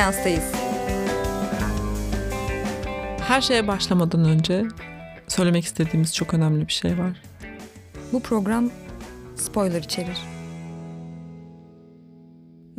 seanstayız. Her şeye başlamadan önce söylemek istediğimiz çok önemli bir şey var. Bu program spoiler içerir.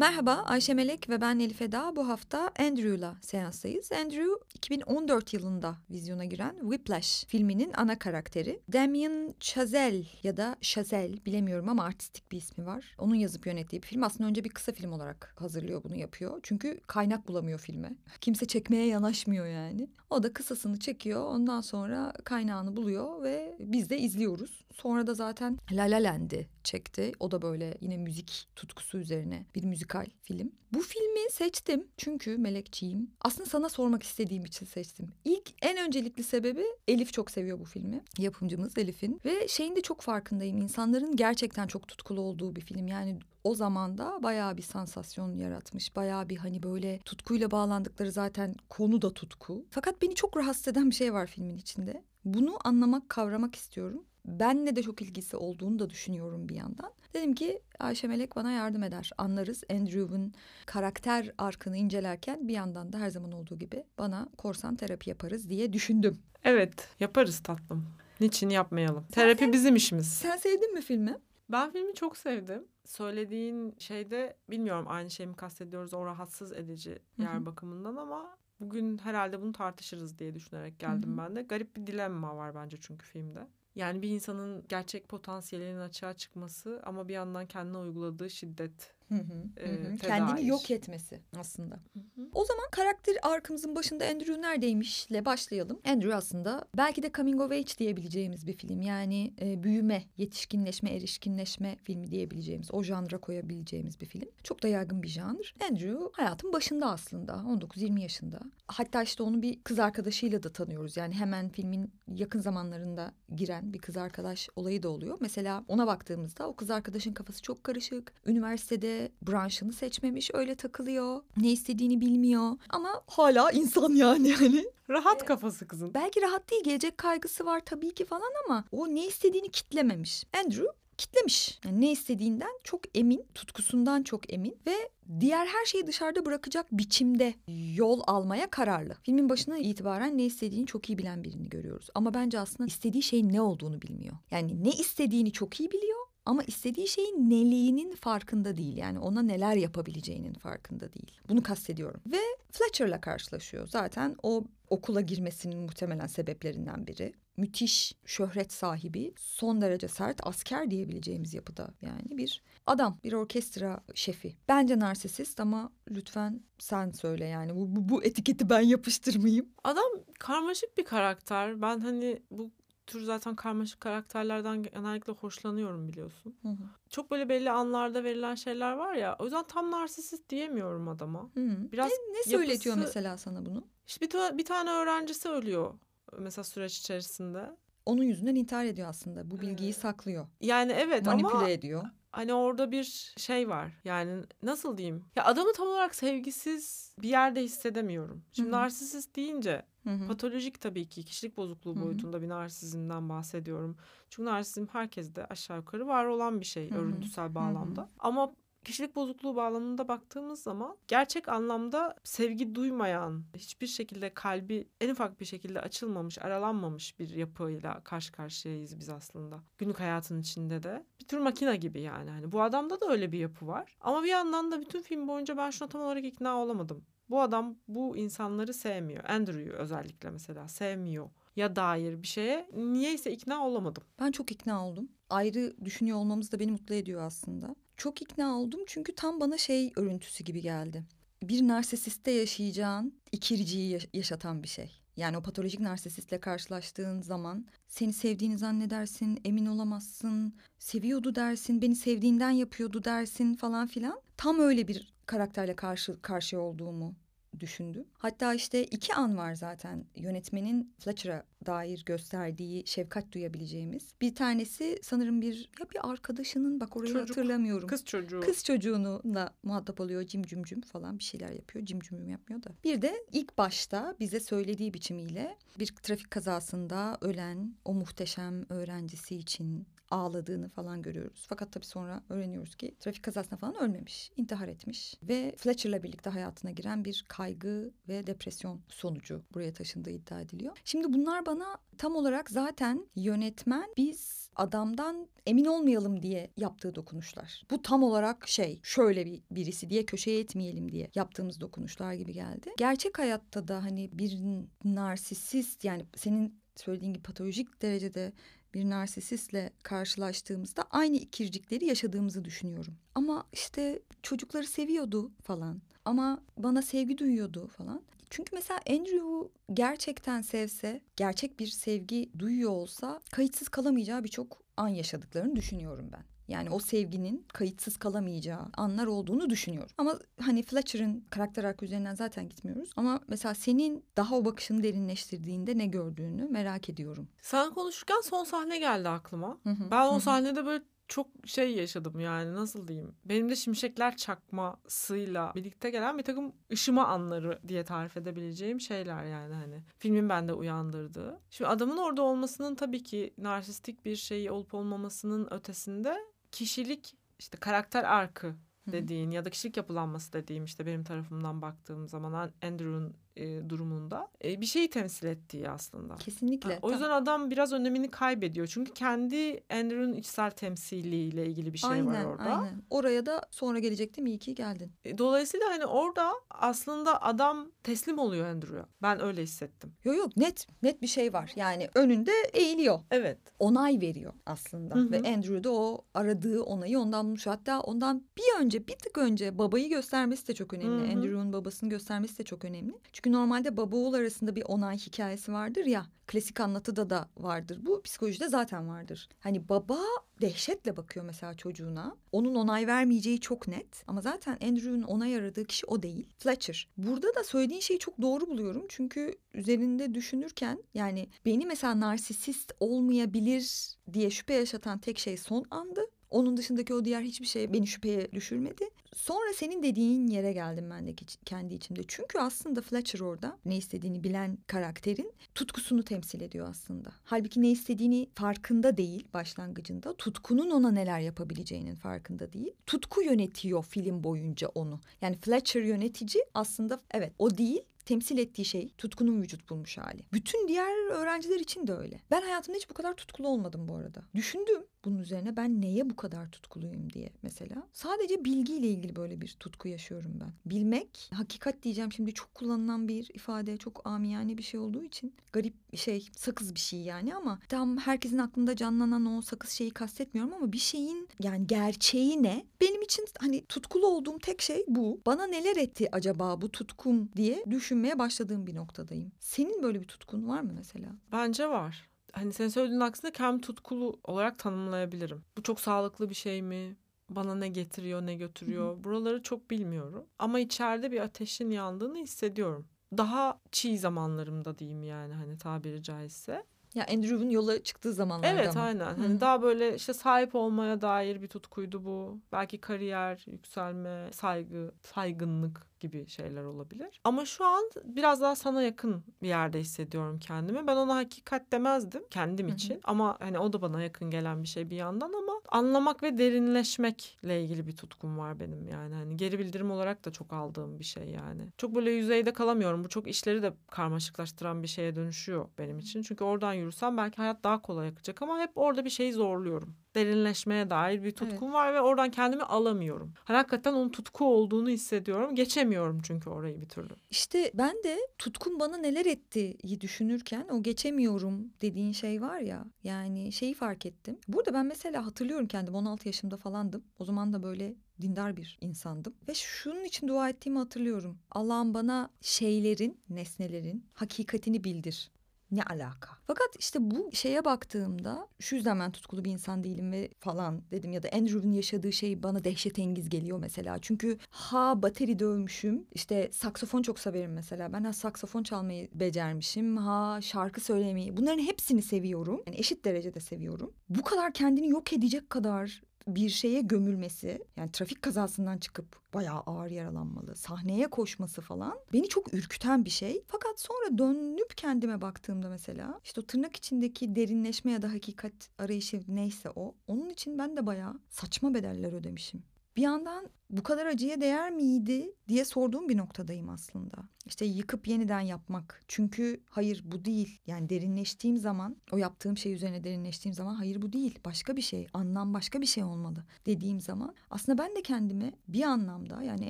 Merhaba Ayşe Melek ve ben Elif Eda. Bu hafta Andrew'la seanstayız. Andrew 2014 yılında vizyona giren Whiplash filminin ana karakteri. Damien Chazelle ya da Chazelle bilemiyorum ama artistik bir ismi var. Onun yazıp yönettiği bir film. Aslında önce bir kısa film olarak hazırlıyor bunu yapıyor. Çünkü kaynak bulamıyor filme. Kimse çekmeye yanaşmıyor yani. O da kısasını çekiyor. Ondan sonra kaynağını buluyor ve biz de izliyoruz. Sonra da zaten La La Land'i çekti. O da böyle yine müzik tutkusu üzerine bir müzikal film. Bu filmi seçtim çünkü Melekçiyim. Aslında sana sormak istediğim için seçtim. İlk en öncelikli sebebi Elif çok seviyor bu filmi. Yapımcımız Elif'in. Ve şeyin de çok farkındayım. İnsanların gerçekten çok tutkulu olduğu bir film. Yani o zaman da bayağı bir sansasyon yaratmış. Bayağı bir hani böyle tutkuyla bağlandıkları zaten konu da tutku. Fakat beni çok rahatsız eden bir şey var filmin içinde. Bunu anlamak, kavramak istiyorum benle de çok ilgisi olduğunu da düşünüyorum bir yandan. Dedim ki Ayşe Melek bana yardım eder. Anlarız Andrew'un karakter arkını incelerken bir yandan da her zaman olduğu gibi bana korsan terapi yaparız diye düşündüm. Evet yaparız tatlım. Niçin yapmayalım? Terapi sen, bizim işimiz. Sen sevdin mi filmi? Ben filmi çok sevdim. Söylediğin şeyde bilmiyorum aynı şeyi mi kastediyoruz o rahatsız edici yer Hı-hı. bakımından ama bugün herhalde bunu tartışırız diye düşünerek geldim Hı-hı. ben de. Garip bir dilemma var bence çünkü filmde. Yani bir insanın gerçek potansiyelinin açığa çıkması ama bir yandan kendine uyguladığı şiddet Hı hı, hı. Kendini yok etmesi aslında. Hı hı. O zaman karakter arkamızın başında Andrew neredeymişle başlayalım. Andrew aslında belki de coming of age diyebileceğimiz bir film. Yani e, büyüme, yetişkinleşme, erişkinleşme filmi diyebileceğimiz, o janra koyabileceğimiz bir film. Çok da yaygın bir janr. Andrew hayatın başında aslında, 19-20 yaşında. Hatta işte onu bir kız arkadaşıyla da tanıyoruz. Yani hemen filmin yakın zamanlarında giren bir kız arkadaş olayı da oluyor. Mesela ona baktığımızda o kız arkadaşın kafası çok karışık. Üniversitede branşını seçmemiş öyle takılıyor. Ne istediğini bilmiyor ama hala insan yani hani. Rahat kafası kızın. Belki rahat değil gelecek kaygısı var tabii ki falan ama o ne istediğini kitlememiş. Andrew kitlemiş. Yani ne istediğinden çok emin, tutkusundan çok emin ve diğer her şeyi dışarıda bırakacak biçimde yol almaya kararlı. Filmin başından itibaren ne istediğini çok iyi bilen birini görüyoruz. Ama bence aslında istediği şeyin ne olduğunu bilmiyor. Yani ne istediğini çok iyi biliyor ama istediği şeyin neliğinin farkında değil. Yani ona neler yapabileceğinin farkında değil. Bunu kastediyorum. Ve Fletcher'la karşılaşıyor. Zaten o okula girmesinin muhtemelen sebeplerinden biri. Müthiş şöhret sahibi, son derece sert asker diyebileceğimiz yapıda yani bir adam, bir orkestra şefi. Bence narsisist ama lütfen sen söyle yani bu, bu, bu etiketi ben yapıştırmayayım. Adam karmaşık bir karakter. Ben hani bu tür zaten karmaşık karakterlerden genellikle hoşlanıyorum biliyorsun. Hı hı. Çok böyle belli anlarda verilen şeyler var ya. O yüzden tam narsisist diyemiyorum adama. Hı hı. Biraz ne, ne söyletiyor yapısı... mesela sana bunu? İşte bir, bir tane öğrencisi ölüyor mesela süreç içerisinde. Onun yüzünden intihar ediyor aslında. Bu bilgiyi saklıyor. Yani evet Manipüle ama... Manipüle ediyor. Hani orada bir şey var. Yani nasıl diyeyim? Ya adamı tam olarak sevgisiz bir yerde hissedemiyorum. Şimdi Hı-hı. narsisist deyince Hı-hı. patolojik tabii ki kişilik bozukluğu Hı-hı. boyutunda bir narsizmden bahsediyorum. Çünkü narsizm herkeste aşağı yukarı var olan bir şey Hı-hı. örüntüsel bağlamda. Hı-hı. Ama kişilik bozukluğu bağlamında baktığımız zaman gerçek anlamda sevgi duymayan, hiçbir şekilde kalbi en ufak bir şekilde açılmamış, aralanmamış bir yapıyla karşı karşıyayız biz aslında. Günlük hayatın içinde de. Bir tür makina gibi yani. Hani bu adamda da öyle bir yapı var. Ama bir yandan da bütün film boyunca ben şuna tam olarak ikna olamadım. Bu adam bu insanları sevmiyor. Andrew'yu özellikle mesela sevmiyor ya dair bir şeye niyeyse ikna olamadım. Ben çok ikna oldum. Ayrı düşünüyor olmamız da beni mutlu ediyor aslında. Çok ikna oldum çünkü tam bana şey örüntüsü gibi geldi. Bir narsisiste yaşayacağın ikirciyi yaşatan bir şey. Yani o patolojik narsisistle karşılaştığın zaman seni sevdiğini zannedersin, emin olamazsın, seviyordu dersin, beni sevdiğinden yapıyordu dersin falan filan. Tam öyle bir karakterle karşı karşı olduğumu düşündüm. Hatta işte iki an var zaten yönetmenin Fletcher'a dair gösterdiği şefkat duyabileceğimiz. Bir tanesi sanırım bir ya bir arkadaşının bak orayı Çocuk, hatırlamıyorum. Kız çocuğu. Kız çocuğunla muhatap oluyor cim cim cim falan bir şeyler yapıyor. Cim cim cim yapmıyor da. Bir de ilk başta bize söylediği biçimiyle bir trafik kazasında ölen o muhteşem öğrencisi için ağladığını falan görüyoruz. Fakat tabii sonra öğreniyoruz ki trafik kazasında falan ölmemiş. intihar etmiş. Ve Fletcher'la birlikte hayatına giren bir kaygı ve depresyon sonucu buraya taşındığı iddia ediliyor. Şimdi bunlar bana tam olarak zaten yönetmen biz adamdan emin olmayalım diye yaptığı dokunuşlar. Bu tam olarak şey şöyle bir birisi diye köşeye etmeyelim diye yaptığımız dokunuşlar gibi geldi. Gerçek hayatta da hani bir narsisist yani senin söylediğin gibi patolojik derecede bir narsisistle karşılaştığımızda aynı ikircikleri yaşadığımızı düşünüyorum. Ama işte çocukları seviyordu falan. Ama bana sevgi duyuyordu falan. Çünkü mesela Andrew'u gerçekten sevse, gerçek bir sevgi duyuyor olsa kayıtsız kalamayacağı birçok an yaşadıklarını düşünüyorum ben. Yani o sevginin kayıtsız kalamayacağı anlar olduğunu düşünüyorum. Ama hani Fletcher'ın karakter arka üzerinden zaten gitmiyoruz. Ama mesela senin daha o bakışını derinleştirdiğinde ne gördüğünü merak ediyorum. Sen konuşurken son sahne geldi aklıma. Hı hı, ben o hı. sahnede böyle çok şey yaşadım yani nasıl diyeyim. Benim de şimşekler çakmasıyla birlikte gelen bir takım ışıma anları diye tarif edebileceğim şeyler yani hani. Filmin bende uyandırdığı. Şimdi adamın orada olmasının tabii ki narsistik bir şey olup olmamasının ötesinde kişilik işte karakter arkı dediğin ya da kişilik yapılanması dediğim işte benim tarafımdan baktığım zaman Andrew'un e, durumunda e, bir şeyi temsil ettiği aslında. Kesinlikle. Ha, o yüzden adam biraz önemini kaybediyor. Çünkü kendi Andrew'un içsel temsiliyle ilgili bir şey aynen, var orada. Aynen. Oraya da sonra gelecektim iyi ki geldin. E, dolayısıyla hani orada aslında adam teslim oluyor Andrew'a. Ben öyle hissettim. Yok yok net net bir şey var. Yani önünde eğiliyor. Evet. Onay veriyor aslında. Hı hı. Ve Andrew da o aradığı onayı ondan bulmuş. Hatta ondan bir önce bir tık önce babayı göstermesi de çok önemli. Andrew'un babasını göstermesi de çok önemli. Çünkü çünkü normalde baba oğul arasında bir onay hikayesi vardır ya. Klasik anlatıda da vardır. Bu psikolojide zaten vardır. Hani baba dehşetle bakıyor mesela çocuğuna. Onun onay vermeyeceği çok net. Ama zaten Andrew'un onay aradığı kişi o değil. Fletcher. Burada da söylediğin şeyi çok doğru buluyorum. Çünkü üzerinde düşünürken yani beni mesela narsisist olmayabilir diye şüphe yaşatan tek şey son andı. Onun dışındaki o diğer hiçbir şey beni şüpheye düşürmedi. Sonra senin dediğin yere geldim ben de kendi içimde. Çünkü aslında Fletcher orada ne istediğini bilen karakterin tutkusunu temsil ediyor aslında. Halbuki ne istediğini farkında değil başlangıcında. Tutkunun ona neler yapabileceğinin farkında değil. Tutku yönetiyor film boyunca onu. Yani Fletcher yönetici aslında evet o değil temsil ettiği şey tutkunun vücut bulmuş hali. Bütün diğer öğrenciler için de öyle. Ben hayatımda hiç bu kadar tutkulu olmadım bu arada. Düşündüm bunun üzerine ben neye bu kadar tutkuluyum diye mesela. Sadece bilgiyle ilgili böyle bir tutku yaşıyorum ben. Bilmek, hakikat diyeceğim şimdi çok kullanılan bir ifade, çok amiyane bir şey olduğu için garip şey, sakız bir şey yani ama tam herkesin aklında canlanan o sakız şeyi kastetmiyorum ama bir şeyin yani gerçeği ne? Benim için hani tutkulu olduğum tek şey bu. Bana neler etti acaba bu tutkum diye düşünmeye başladığım bir noktadayım. Senin böyle bir tutkun var mı mesela? Bence var hani sen söylediğin aksine kendimi tutkulu olarak tanımlayabilirim. Bu çok sağlıklı bir şey mi? Bana ne getiriyor, ne götürüyor? Hı-hı. Buraları çok bilmiyorum. Ama içeride bir ateşin yandığını hissediyorum. Daha çiğ zamanlarımda diyeyim yani hani tabiri caizse. Ya Andrew'un yola çıktığı zamanlarda Evet ama. aynen. Hani daha böyle işte sahip olmaya dair bir tutkuydu bu. Belki kariyer, yükselme, saygı, saygınlık gibi şeyler olabilir. Ama şu an biraz daha sana yakın bir yerde hissediyorum kendimi. Ben ona hakikat demezdim kendim için. Ama hani o da bana yakın gelen bir şey bir yandan ama anlamak ve derinleşmekle ilgili bir tutkum var benim yani. Hani geri bildirim olarak da çok aldığım bir şey yani. Çok böyle yüzeyde kalamıyorum. Bu çok işleri de karmaşıklaştıran bir şeye dönüşüyor benim için. Çünkü oradan yürüsem belki hayat daha kolay akacak ama hep orada bir şeyi zorluyorum derinleşmeye dair bir tutkum evet. var ve oradan kendimi alamıyorum. Hani hakikaten onun tutku olduğunu hissediyorum. Geçemiyorum çünkü orayı bir türlü. İşte ben de tutkun bana neler ettiği düşünürken o geçemiyorum dediğin şey var ya. Yani şeyi fark ettim. Burada ben mesela hatırlıyorum kendim 16 yaşımda falandım. O zaman da böyle dindar bir insandım. Ve şunun için dua ettiğimi hatırlıyorum. Allah'ım bana şeylerin, nesnelerin hakikatini bildir ne alaka? Fakat işte bu şeye baktığımda şu yüzden ben tutkulu bir insan değilim ve falan dedim ya da Andrew'un yaşadığı şey bana dehşetengiz geliyor mesela. Çünkü ha bateri dövmüşüm işte saksofon çok severim mesela ben ha saksofon çalmayı becermişim ha şarkı söylemeyi bunların hepsini seviyorum. Yani eşit derecede seviyorum. Bu kadar kendini yok edecek kadar bir şeye gömülmesi yani trafik kazasından çıkıp bayağı ağır yaralanmalı sahneye koşması falan beni çok ürküten bir şey. Fakat sonra dönüp kendime baktığımda mesela işte o tırnak içindeki derinleşme ya da hakikat arayışı neyse o onun için ben de bayağı saçma bedeller ödemişim bir yandan bu kadar acıya değer miydi diye sorduğum bir noktadayım aslında. İşte yıkıp yeniden yapmak. Çünkü hayır bu değil. Yani derinleştiğim zaman, o yaptığım şey üzerine derinleştiğim zaman hayır bu değil. Başka bir şey, anlam başka bir şey olmalı dediğim zaman aslında ben de kendime bir anlamda yani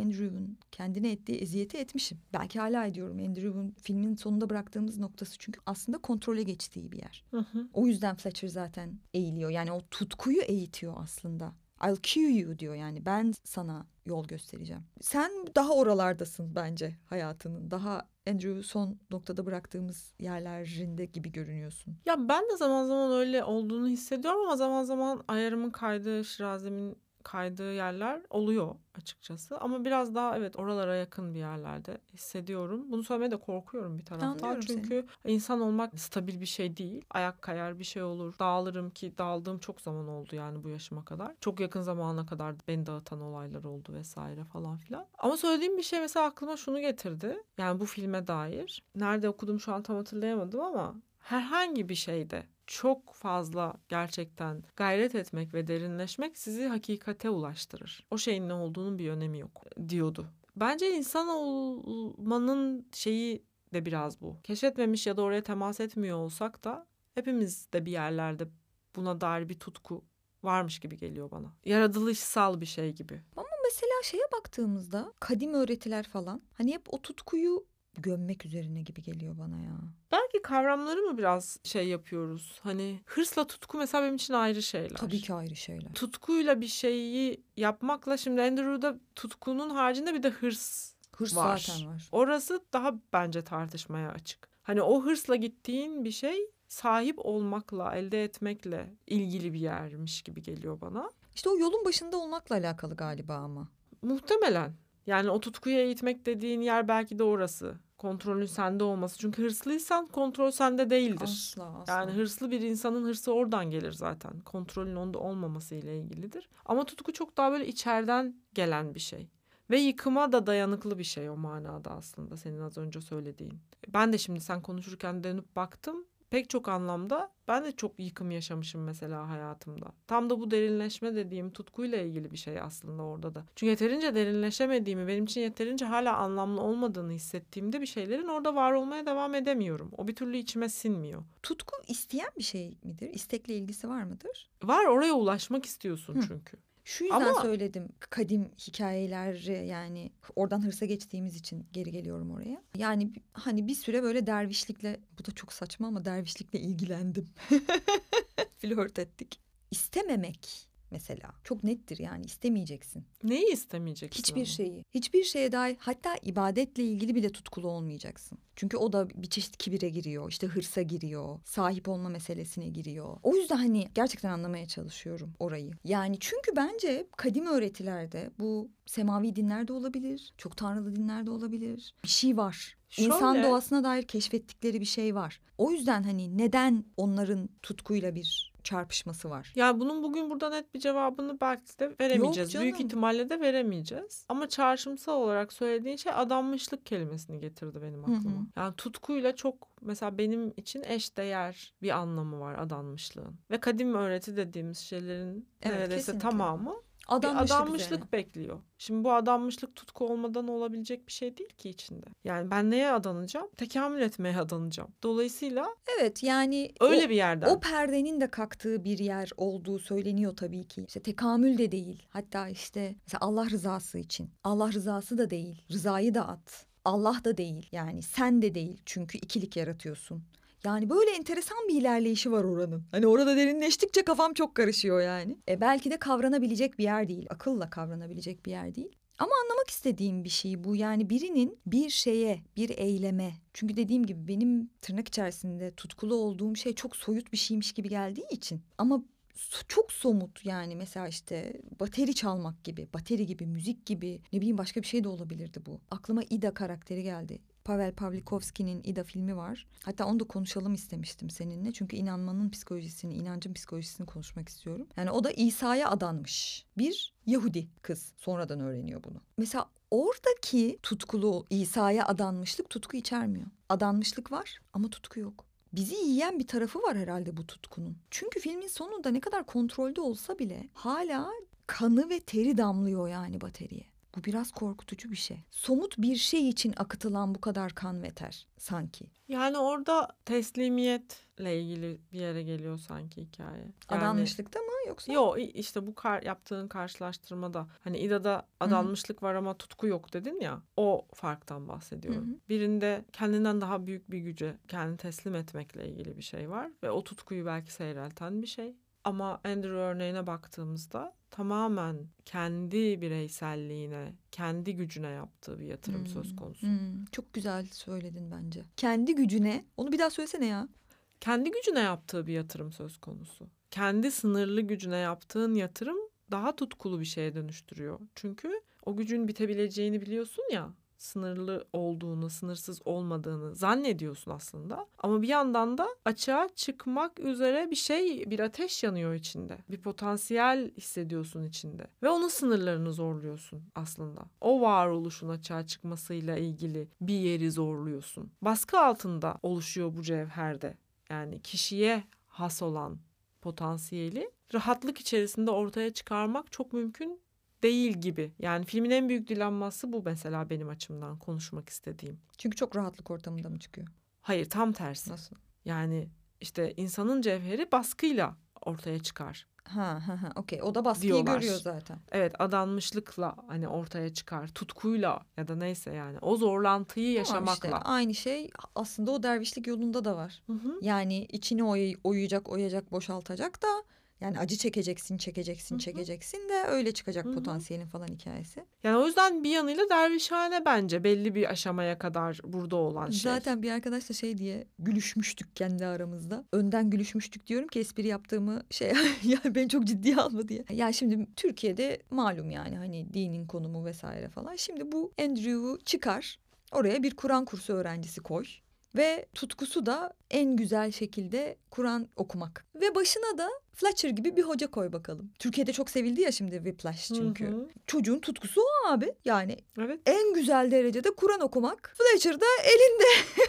Andrew'un kendine ettiği eziyeti etmişim. Belki hala ediyorum. Andrew'un filmin sonunda bıraktığımız noktası çünkü aslında kontrole geçtiği bir yer. Hı hı. O yüzden Fletcher zaten eğiliyor. Yani o tutkuyu eğitiyor aslında. I'll cue you diyor yani ben sana yol göstereceğim. Sen daha oralardasın bence hayatının. Daha Andrew son noktada bıraktığımız yerlerinde gibi görünüyorsun. Ya ben de zaman zaman öyle olduğunu hissediyorum ama zaman zaman ayarımın kaydığı, şirazemin kaydığı yerler oluyor açıkçası. Ama biraz daha evet oralara yakın bir yerlerde hissediyorum. Bunu söylemeye de korkuyorum bir taraftan. Çünkü seni. insan olmak stabil bir şey değil. Ayak kayar bir şey olur. Dağılırım ki dağıldığım çok zaman oldu yani bu yaşıma kadar. Çok yakın zamana kadar beni dağıtan olaylar oldu vesaire falan filan. Ama söylediğim bir şey mesela aklıma şunu getirdi. Yani bu filme dair. Nerede okudum şu an tam hatırlayamadım ama herhangi bir şeyde çok fazla gerçekten gayret etmek ve derinleşmek sizi hakikate ulaştırır. O şeyin ne olduğunun bir önemi yok diyordu. Bence insan olmanın şeyi de biraz bu. Keşfetmemiş ya da oraya temas etmiyor olsak da hepimiz de bir yerlerde buna dair bir tutku varmış gibi geliyor bana. Yaratılışsal bir şey gibi. Ama mesela şeye baktığımızda kadim öğretiler falan hani hep o tutkuyu gömmek üzerine gibi geliyor bana ya. Belki kavramları mı biraz şey yapıyoruz? Hani hırsla tutku mesela benim için ayrı şeyler. Tabii ki ayrı şeyler. Tutkuyla bir şeyi yapmakla şimdi Andrew'da tutkunun haricinde bir de hırs Hırs var. zaten var. Orası daha bence tartışmaya açık. Hani o hırsla gittiğin bir şey sahip olmakla, elde etmekle ilgili bir yermiş gibi geliyor bana. İşte o yolun başında olmakla alakalı galiba ama. Muhtemelen. Yani o tutkuyu eğitmek dediğin yer belki de orası. Kontrolün sende olması. Çünkü hırslıysan kontrol sende değildir. Asla, asla. Yani hırslı bir insanın hırsı oradan gelir zaten. Kontrolün onda olmaması ile ilgilidir. Ama tutku çok daha böyle içeriden gelen bir şey. Ve yıkıma da dayanıklı bir şey o manada aslında senin az önce söylediğin. Ben de şimdi sen konuşurken dönüp baktım pek çok anlamda ben de çok yıkım yaşamışım mesela hayatımda. Tam da bu derinleşme dediğim tutkuyla ilgili bir şey aslında orada da. Çünkü yeterince derinleşemediğimi, benim için yeterince hala anlamlı olmadığını hissettiğimde bir şeylerin orada var olmaya devam edemiyorum. O bir türlü içime sinmiyor. Tutku isteyen bir şey midir? İstekle ilgisi var mıdır? Var oraya ulaşmak istiyorsun Hı. çünkü. Şu yüzden Ama... söyledim kadim hikayeleri yani oradan hırsa geçtiğimiz için geri geliyorum oraya. Yani hani bir süre böyle dervişlikle bu da çok saçma ama dervişlikle ilgilendim. Flört ettik. İstememek mesela. Çok nettir yani istemeyeceksin. Neyi istemeyeceksin? Hiçbir ama? şeyi. Hiçbir şeye dair hatta ibadetle ilgili bile tutkulu olmayacaksın. Çünkü o da bir çeşit kibire giriyor. işte hırsa giriyor. Sahip olma meselesine giriyor. O yüzden hani gerçekten anlamaya çalışıyorum orayı. Yani çünkü bence kadim öğretilerde bu semavi dinlerde olabilir. Çok tanrılı dinlerde olabilir. Bir şey var. Şöyle. İnsan doğasına dair keşfettikleri bir şey var. O yüzden hani neden onların tutkuyla bir çarpışması var. Yani bunun bugün burada net bir cevabını belki de veremeyeceğiz. Büyük ihtimalle de veremeyeceğiz. Ama çağrışımsal olarak söylediğin şey adanmışlık kelimesini getirdi benim aklıma. Hı hı. Yani tutkuyla çok mesela benim için eş değer bir anlamı var adanmışlığın. Ve kadim öğreti dediğimiz şeylerin evet, neredeyse kesinlikle. tamamı Adanmışlık, bir adanmışlık üzerine. bekliyor. Şimdi bu adanmışlık tutku olmadan olabilecek bir şey değil ki içinde. Yani ben neye adanacağım? Tekamül etmeye adanacağım. Dolayısıyla Evet yani öyle o, bir yerden. O perdenin de kalktığı bir yer olduğu söyleniyor tabii ki. İşte tekamül de değil. Hatta işte mesela Allah rızası için. Allah rızası da değil. Rızayı da at. Allah da değil yani sen de değil çünkü ikilik yaratıyorsun. Yani böyle enteresan bir ilerleyişi var oranın. Hani orada derinleştikçe kafam çok karışıyor yani. E belki de kavranabilecek bir yer değil. Akılla kavranabilecek bir yer değil. Ama anlamak istediğim bir şey bu. Yani birinin bir şeye, bir eyleme. Çünkü dediğim gibi benim tırnak içerisinde tutkulu olduğum şey çok soyut bir şeymiş gibi geldiği için. Ama çok somut yani mesela işte bateri çalmak gibi, bateri gibi, müzik gibi ne bileyim başka bir şey de olabilirdi bu. Aklıma Ida karakteri geldi. Pavel Pavlikovski'nin Ida filmi var. Hatta onu da konuşalım istemiştim seninle. Çünkü inanmanın psikolojisini, inancın psikolojisini konuşmak istiyorum. Yani o da İsa'ya adanmış bir Yahudi kız. Sonradan öğreniyor bunu. Mesela oradaki tutkulu İsa'ya adanmışlık tutku içermiyor. Adanmışlık var ama tutku yok bizi yiyen bir tarafı var herhalde bu tutkunun. Çünkü filmin sonunda ne kadar kontrolde olsa bile hala kanı ve teri damlıyor yani bateriye. Bu biraz korkutucu bir şey. Somut bir şey için akıtılan bu kadar kan ve ter sanki. Yani orada teslimiyetle ilgili bir yere geliyor sanki hikaye. Yani, Adanmışlıkta mı yoksa? Yok işte bu kar, yaptığın karşılaştırmada hani İda'da adanmışlık Hı-hı. var ama tutku yok dedin ya o farktan bahsediyorum. Hı-hı. Birinde kendinden daha büyük bir güce kendini teslim etmekle ilgili bir şey var ve o tutkuyu belki seyrelten bir şey. Ama Andrew örneğine baktığımızda tamamen kendi bireyselliğine, kendi gücüne yaptığı bir yatırım hmm. söz konusu. Hmm. Çok güzel söyledin bence. Kendi gücüne, onu bir daha söylesene ya. Kendi gücüne yaptığı bir yatırım söz konusu. Kendi sınırlı gücüne yaptığın yatırım daha tutkulu bir şeye dönüştürüyor. Çünkü o gücün bitebileceğini biliyorsun ya sınırlı olduğunu, sınırsız olmadığını zannediyorsun aslında. Ama bir yandan da açığa çıkmak üzere bir şey, bir ateş yanıyor içinde. Bir potansiyel hissediyorsun içinde. Ve onun sınırlarını zorluyorsun aslında. O varoluşun açığa çıkmasıyla ilgili bir yeri zorluyorsun. Baskı altında oluşuyor bu cevherde. Yani kişiye has olan potansiyeli rahatlık içerisinde ortaya çıkarmak çok mümkün değil gibi. Yani filmin en büyük dilanması bu mesela benim açımdan konuşmak istediğim. Çünkü çok rahatlık ortamında mı çıkıyor? Hayır tam tersi. Nasıl? Yani işte insanın cevheri baskıyla ortaya çıkar. Ha ha ha okey o da baskıyı diyorlar. görüyor zaten. Evet adanmışlıkla hani ortaya çıkar tutkuyla ya da neyse yani o zorlantıyı yaşamakla. Işte, aynı şey aslında o dervişlik yolunda da var. Hı hı. Yani içini oy, oyacak oyacak boşaltacak da yani acı çekeceksin, çekeceksin, Hı-hı. çekeceksin de öyle çıkacak Hı-hı. potansiyelin falan hikayesi. Yani o yüzden bir yanıyla dervişhane bence belli bir aşamaya kadar burada olan şey. Zaten bir arkadaşla şey diye gülüşmüştük kendi aramızda. Önden gülüşmüştük diyorum ki espri yaptığımı şey yani beni çok ciddiye alma diye. Ya şimdi Türkiye'de malum yani hani dinin konumu vesaire falan. Şimdi bu Andrew'u çıkar oraya bir Kur'an kursu öğrencisi koy. Ve tutkusu da en güzel şekilde Kur'an okumak. Ve başına da Fletcher gibi bir hoca koy bakalım. Türkiye'de çok sevildi ya şimdi Whiplash çünkü. Hı hı. Çocuğun tutkusu o abi. Yani evet. en güzel derecede Kur'an okumak. Fletcher da elinde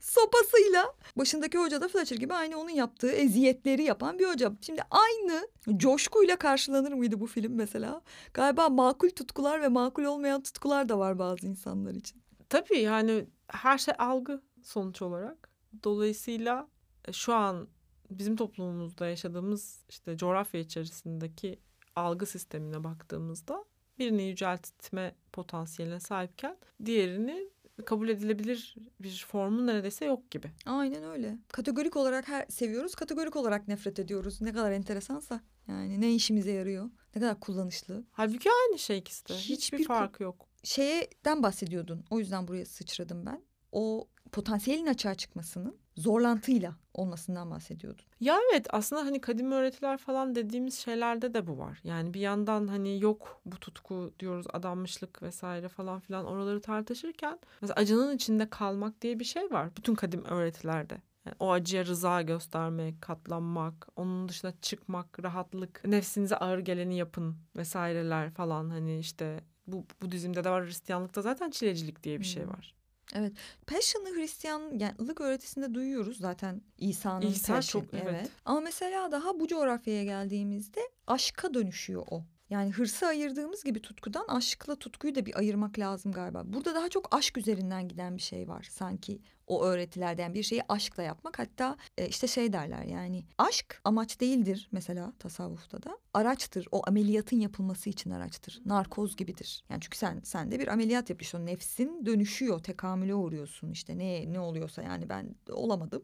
sopasıyla. Başındaki hoca da Fletcher gibi aynı onun yaptığı eziyetleri yapan bir hoca. Şimdi aynı coşkuyla karşılanır mıydı bu film mesela? Galiba makul tutkular ve makul olmayan tutkular da var bazı insanlar için. Tabii yani her şey algı sonuç olarak. Dolayısıyla e, şu an bizim toplumumuzda yaşadığımız işte coğrafya içerisindeki algı sistemine baktığımızda birini yüceltme potansiyeline sahipken diğerini kabul edilebilir bir formu neredeyse yok gibi. Aynen öyle. Kategorik olarak her seviyoruz, kategorik olarak nefret ediyoruz. Ne kadar enteresansa. Yani ne işimize yarıyor? Ne kadar kullanışlı. Halbuki aynı şey ikisi de. Hiçbir, Hiçbir fark yok. Şeyden bahsediyordun. O yüzden buraya sıçradım ben. O potansiyelin açığa çıkmasının zorlantıyla olmasından bahsediyordun. Ya evet aslında hani kadim öğretiler falan dediğimiz şeylerde de bu var. Yani bir yandan hani yok bu tutku diyoruz adanmışlık vesaire falan filan oraları tartışırken mesela acının içinde kalmak diye bir şey var bütün kadim öğretilerde. O acıya rıza göstermek, katlanmak, onun dışına çıkmak, rahatlık, nefsinize ağır geleni yapın vesaireler falan hani işte bu Budizm'de de var, Hristiyanlıkta zaten çilecilik diye bir şey hmm. var. Evet. Passion'ı Hristiyanlık öğretisinde duyuyoruz zaten İsa'nın İsa passion. çok evet. evet. Ama mesela daha bu coğrafyaya geldiğimizde aşka dönüşüyor o. Yani hırsı ayırdığımız gibi tutkudan aşkla tutkuyu da bir ayırmak lazım galiba. Burada daha çok aşk üzerinden giden bir şey var sanki o öğretilerden bir şeyi aşkla yapmak. Hatta e, işte şey derler yani aşk amaç değildir mesela tasavvufta da. Araçtır. O ameliyatın yapılması için araçtır. Narkoz gibidir. Yani çünkü sen sen de bir ameliyat yapıyorsun. Nefsin dönüşüyor, tekamüle uğruyorsun. işte ne ne oluyorsa yani ben olamadım.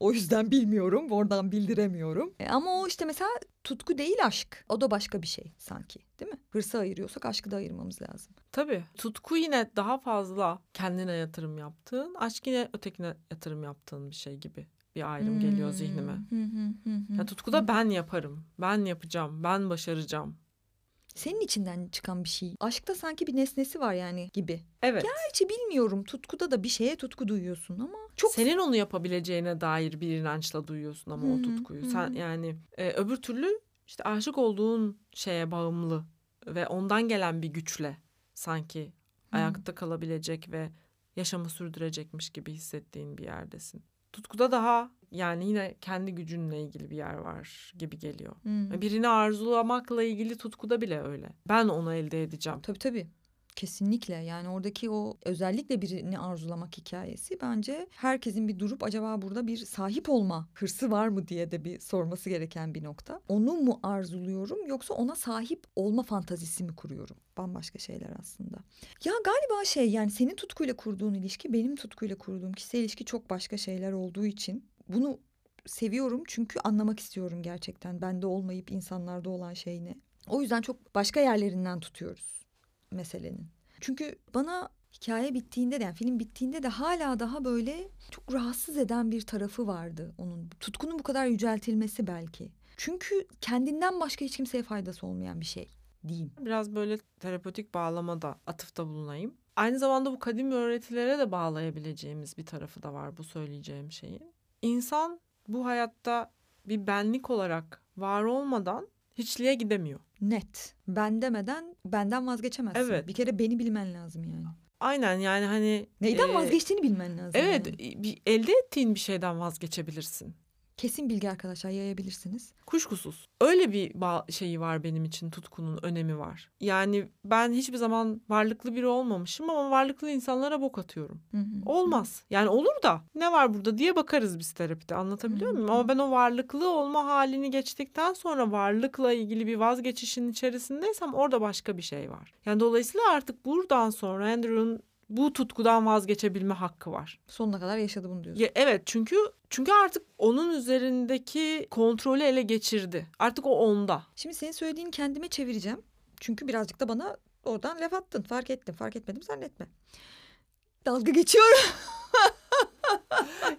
O yüzden bilmiyorum. Oradan bildiremiyorum. E, ama o işte mesela tutku değil aşk. O da başka bir şey sanki değil mi? Hırsı ayırıyorsak aşkı da ayırmamız lazım. Tabii. Tutku yine daha fazla kendine yatırım yaptığın, aşk yine ötekine yatırım yaptığın bir şey gibi bir ayrım hmm. geliyor zihnime. Hmm. Ya tutkuda ben yaparım, ben yapacağım, ben başaracağım. senin içinden çıkan bir şey. Aşkta sanki bir nesnesi var yani gibi. Evet. Gerçi bilmiyorum tutkuda da bir şeye tutku duyuyorsun ama çok senin onu yapabileceğine dair bir inançla duyuyorsun ama o tutkuyu. Sen yani e, öbür türlü işte aşık olduğun şeye bağımlı ve ondan gelen bir güçle sanki ayakta kalabilecek ve yaşamı sürdürecekmiş gibi hissettiğin bir yerdesin. Tutkuda daha yani yine kendi gücünle ilgili bir yer var gibi geliyor. Hmm. Birini arzulamakla ilgili tutkuda bile öyle. Ben onu elde edeceğim. Tabii tabii. Kesinlikle yani oradaki o özellikle birini arzulamak hikayesi bence herkesin bir durup acaba burada bir sahip olma hırsı var mı diye de bir sorması gereken bir nokta. Onu mu arzuluyorum yoksa ona sahip olma fantazisi mi kuruyorum? Bambaşka şeyler aslında. Ya galiba şey yani senin tutkuyla kurduğun ilişki benim tutkuyla kurduğum kişisel ilişki çok başka şeyler olduğu için bunu seviyorum çünkü anlamak istiyorum gerçekten. Bende olmayıp insanlarda olan şey ne? O yüzden çok başka yerlerinden tutuyoruz meselenin. Çünkü bana hikaye bittiğinde de yani film bittiğinde de hala daha böyle çok rahatsız eden bir tarafı vardı onun. Tutkunun bu kadar yüceltilmesi belki. Çünkü kendinden başka hiç kimseye faydası olmayan bir şey diyeyim. Biraz böyle terapötik bağlamada atıfta bulunayım. Aynı zamanda bu kadim öğretilere de bağlayabileceğimiz bir tarafı da var bu söyleyeceğim şeyin. İnsan bu hayatta bir benlik olarak var olmadan hiçliğe gidemiyor. Net. Ben demeden benden vazgeçemezsin. Evet. Bir kere beni bilmen lazım yani. Aynen yani hani... Neyden e, vazgeçtiğini bilmen lazım. Evet yani. bir, elde ettiğin bir şeyden vazgeçebilirsin. Kesin bilgi arkadaşlar yayabilirsiniz. Kuşkusuz. Öyle bir şeyi var benim için tutkunun önemi var. Yani ben hiçbir zaman varlıklı biri olmamışım ama varlıklı insanlara bok atıyorum. Hı hı. Olmaz. Yani olur da ne var burada diye bakarız biz terapide anlatabiliyor Hı hı. muyum? Ama ben o varlıklı olma halini geçtikten sonra varlıkla ilgili bir vazgeçişin içerisindeysem orada başka bir şey var. Yani dolayısıyla artık buradan sonra Andrew'un bu tutkudan vazgeçebilme hakkı var. Sonuna kadar yaşadı bunu diyorsun. Ya, evet çünkü çünkü artık onun üzerindeki kontrolü ele geçirdi. Artık o onda. Şimdi senin söylediğini kendime çevireceğim. Çünkü birazcık da bana oradan laf attın. Fark ettim. Fark etmedim zannetme. Dalga geçiyorum.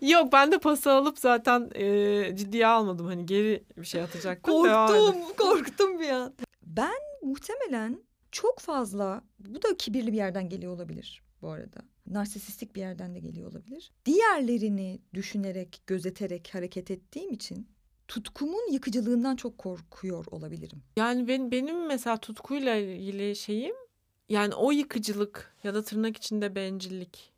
Yok ben de pası alıp zaten e, ciddiye almadım. Hani geri bir şey atacaktım. Korktum. Korktum bir an. Ben muhtemelen çok fazla bu da kibirli bir yerden geliyor olabilir bu arada. Narsisistik bir yerden de geliyor olabilir. Diğerlerini düşünerek, gözeterek hareket ettiğim için tutkumun yıkıcılığından çok korkuyor olabilirim. Yani ben, benim mesela tutkuyla ilgili şeyim yani o yıkıcılık ya da tırnak içinde bencillik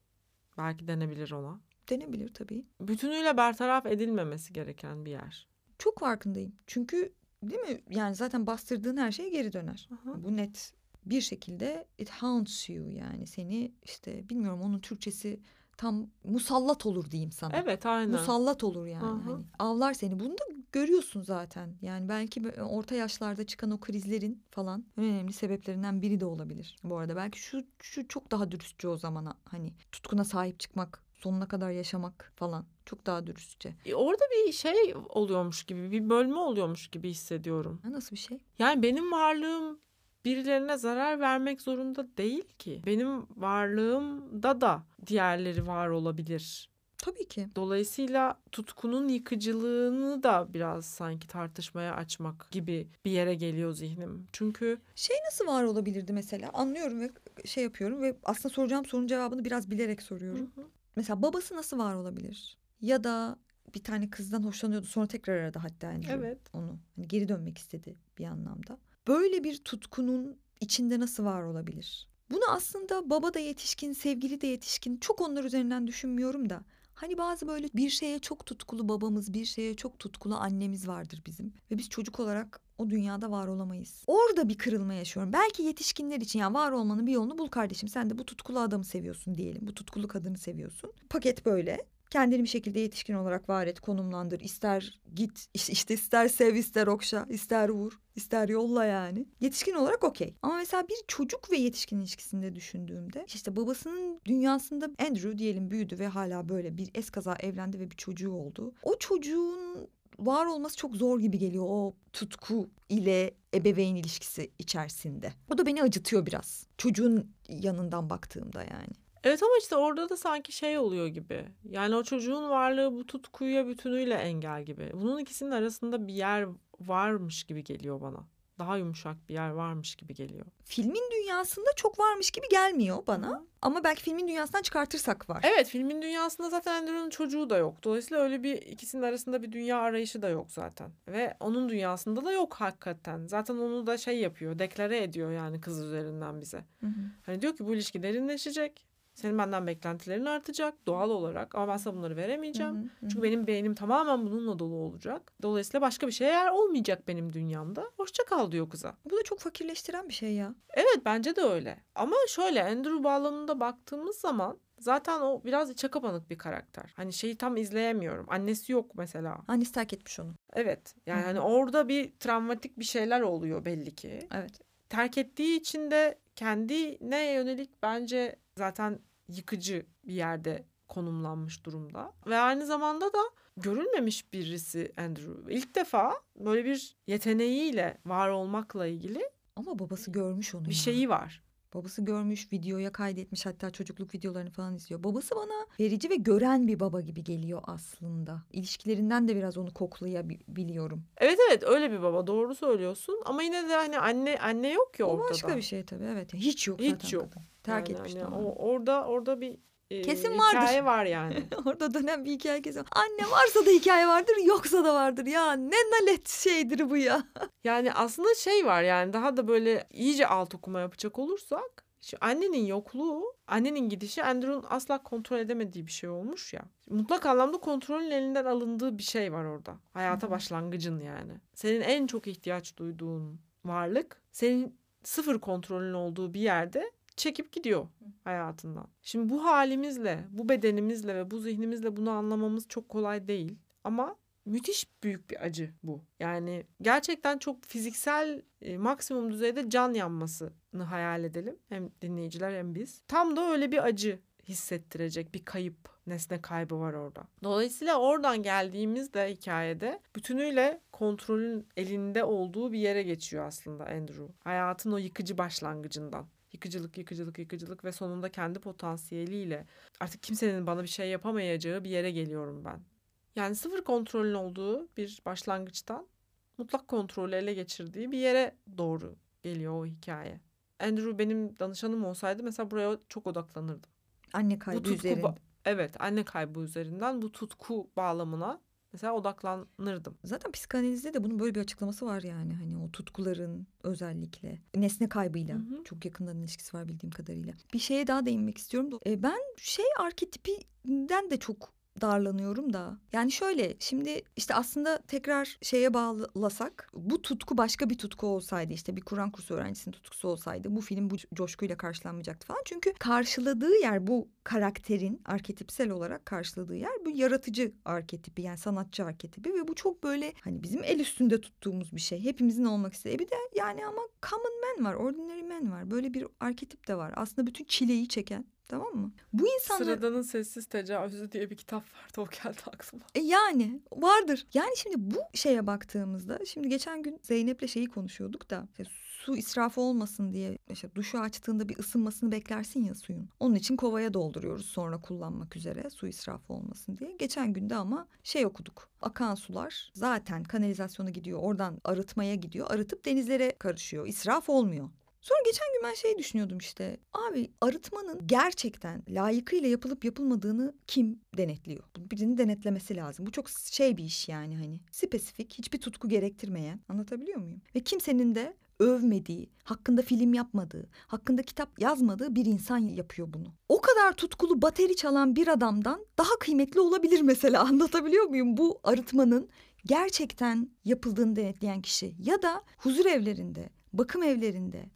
belki denebilir ona. Denebilir tabii. Bütünüyle bertaraf edilmemesi gereken bir yer. Çok farkındayım. Çünkü değil mi? Yani zaten bastırdığın her şey geri döner. Aha. Bu net bir şekilde it haunts you yani seni işte bilmiyorum onun Türkçesi tam musallat olur diyeyim sana. Evet aynen. Musallat olur yani. Aha. Hani avlar seni. Bunu da görüyorsun zaten. Yani belki böyle orta yaşlarda çıkan o krizlerin falan önemli sebeplerinden biri de olabilir. Bu arada belki şu şu çok daha dürüstçe o zamana hani tutkuna sahip çıkmak, sonuna kadar yaşamak falan çok daha dürüstçe. E, Orada bir şey oluyormuş gibi, bir bölme oluyormuş gibi hissediyorum. Ha, nasıl bir şey? Yani benim varlığım birilerine zarar vermek zorunda değil ki. Benim varlığımda da diğerleri var olabilir. Tabii ki. Dolayısıyla tutkunun yıkıcılığını da biraz sanki tartışmaya açmak gibi bir yere geliyor zihnim. Çünkü Şey nasıl var olabilirdi mesela? Anlıyorum ve şey yapıyorum ve aslında soracağım sorunun cevabını biraz bilerek soruyorum. Mesela babası nasıl var olabilir? Ya da bir tane kızdan hoşlanıyordu sonra tekrar aradı hatta Andrew evet onu. Hani geri dönmek istedi bir anlamda. Böyle bir tutkunun içinde nasıl var olabilir? Bunu aslında baba da yetişkin, sevgili de yetişkin çok onlar üzerinden düşünmüyorum da. Hani bazı böyle bir şeye çok tutkulu babamız, bir şeye çok tutkulu annemiz vardır bizim. Ve biz çocuk olarak o dünyada var olamayız. Orada bir kırılma yaşıyorum. Belki yetişkinler için ya var olmanın bir yolunu bul kardeşim. Sen de bu tutkulu adamı seviyorsun diyelim. Bu tutkulu kadını seviyorsun. Paket böyle. Kendini bir şekilde yetişkin olarak var et, konumlandır. İster git, işte ister sev, ister okşa, ister vur, ister yolla yani. Yetişkin olarak okey. Ama mesela bir çocuk ve yetişkin ilişkisinde düşündüğümde işte babasının dünyasında Andrew diyelim büyüdü ve hala böyle bir eskaza evlendi ve bir çocuğu oldu. O çocuğun var olması çok zor gibi geliyor o tutku ile ebeveyn ilişkisi içerisinde. O da beni acıtıyor biraz. Çocuğun yanından baktığımda yani. Evet ama işte orada da sanki şey oluyor gibi. Yani o çocuğun varlığı bu tutkuya bütünüyle engel gibi. Bunun ikisinin arasında bir yer varmış gibi geliyor bana. daha yumuşak bir yer varmış gibi geliyor. Filmin dünyasında çok varmış gibi gelmiyor bana. Hı. Ama belki filmin dünyasından çıkartırsak var. Evet filmin dünyasında zaten Andrew'un çocuğu da yok. Dolayısıyla öyle bir ikisinin arasında bir dünya arayışı da yok zaten. Ve onun dünyasında da yok hakikaten. Zaten onu da şey yapıyor, deklare ediyor yani kız üzerinden bize. Hı hı. Hani diyor ki bu ilişki derinleşecek senin benden beklentilerin artacak doğal olarak ama ben sana bunları veremeyeceğim. Hı hı, hı. Çünkü benim beynim tamamen bununla dolu olacak. Dolayısıyla başka bir şeyler olmayacak benim dünyamda. Hoşça kal diyor kıza. Bu da çok fakirleştiren bir şey ya. Evet bence de öyle. Ama şöyle Andrew bağlamında baktığımız zaman Zaten o biraz içe kapanık bir karakter. Hani şeyi tam izleyemiyorum. Annesi yok mesela. Annesi terk etmiş onu. Evet. Yani hani orada bir travmatik bir şeyler oluyor belli ki. Evet. Terk ettiği için de kendine yönelik bence zaten yıkıcı bir yerde konumlanmış durumda. Ve aynı zamanda da görülmemiş birisi Andrew. İlk defa böyle bir yeteneğiyle var olmakla ilgili ama babası görmüş onu. Bir ya. şeyi var. Babası görmüş, videoya kaydetmiş hatta çocukluk videolarını falan izliyor. Babası bana verici ve gören bir baba gibi geliyor aslında. İlişkilerinden de biraz onu koklayabiliyorum. Evet evet öyle bir baba doğru söylüyorsun ama yine de hani anne anne yok ya ortada. O başka bir şey tabii evet. Hiç yok Hiç zaten. yok. Kadın. Terk yani, etmiş hani o, orada orada bir e, kesin vardır. Hikaye var yani. Orada dönen bir hikaye kesin. Anne varsa da hikaye vardır, yoksa da vardır. Ya ne nalet şeydir bu ya. yani aslında şey var yani daha da böyle iyice alt okuma yapacak olursak şu annenin yokluğu, annenin gidişi Andrew'un asla kontrol edemediği bir şey olmuş ya. Mutlak anlamda kontrolün elinden alındığı bir şey var orada. Hayata başlangıcın yani. Senin en çok ihtiyaç duyduğun varlık, senin sıfır kontrolün olduğu bir yerde çekip gidiyor hayatından. Şimdi bu halimizle, bu bedenimizle ve bu zihnimizle bunu anlamamız çok kolay değil. Ama müthiş büyük bir acı bu. Yani gerçekten çok fiziksel e, maksimum düzeyde can yanmasını hayal edelim. Hem dinleyiciler hem biz. Tam da öyle bir acı hissettirecek bir kayıp, nesne kaybı var orada. Dolayısıyla oradan geldiğimizde hikayede bütünüyle kontrolün elinde olduğu bir yere geçiyor aslında Andrew. Hayatın o yıkıcı başlangıcından yıkıcılık, yıkıcılık, yıkıcılık ve sonunda kendi potansiyeliyle artık kimsenin bana bir şey yapamayacağı bir yere geliyorum ben. Yani sıfır kontrolün olduğu bir başlangıçtan mutlak kontrolü ele geçirdiği bir yere doğru geliyor o hikaye. Andrew benim danışanım olsaydı mesela buraya çok odaklanırdım. Anne kaybı üzerinde. Evet anne kaybı üzerinden bu tutku bağlamına mesela odaklanırdım. Zaten psikanalizde de bunun böyle bir açıklaması var yani hani o tutkuların özellikle nesne kaybıyla hı hı. çok yakından ilişkisi var bildiğim kadarıyla. Bir şeye daha değinmek istiyorum. E, ben şey arketipinden de çok darlanıyorum da. Yani şöyle şimdi işte aslında tekrar şeye bağlasak bu tutku başka bir tutku olsaydı işte bir Kur'an kursu öğrencisinin tutkusu olsaydı bu film bu coşkuyla karşılanmayacaktı falan. Çünkü karşıladığı yer bu karakterin arketipsel olarak karşıladığı yer bu yaratıcı arketipi yani sanatçı arketipi ve bu çok böyle hani bizim el üstünde tuttuğumuz bir şey. Hepimizin olmak istediği bir de yani ama common man var, ordinary man var. Böyle bir arketip de var. Aslında bütün çileyi çeken Tamam mı? Bu insanlar... Sıradanın Sessiz Tecavüzü diye bir kitap vardı o geldi aklıma. E yani vardır. Yani şimdi bu şeye baktığımızda şimdi geçen gün Zeynep'le şeyi konuşuyorduk da işte su israfı olmasın diye işte duşu açtığında bir ısınmasını beklersin ya suyun. Onun için kovaya dolduruyoruz sonra kullanmak üzere su israfı olmasın diye. Geçen günde ama şey okuduk. Akan sular zaten kanalizasyona gidiyor oradan arıtmaya gidiyor. Arıtıp denizlere karışıyor. İsraf olmuyor. Sonra geçen gün ben şey düşünüyordum işte. Abi arıtmanın gerçekten layıkıyla yapılıp yapılmadığını kim denetliyor? Birinin denetlemesi lazım. Bu çok şey bir iş yani hani. Spesifik, hiçbir tutku gerektirmeyen. Anlatabiliyor muyum? Ve kimsenin de övmediği, hakkında film yapmadığı, hakkında kitap yazmadığı bir insan yapıyor bunu. O kadar tutkulu bateri çalan bir adamdan daha kıymetli olabilir mesela anlatabiliyor muyum? Bu arıtmanın gerçekten yapıldığını denetleyen kişi ya da huzur evlerinde, bakım evlerinde,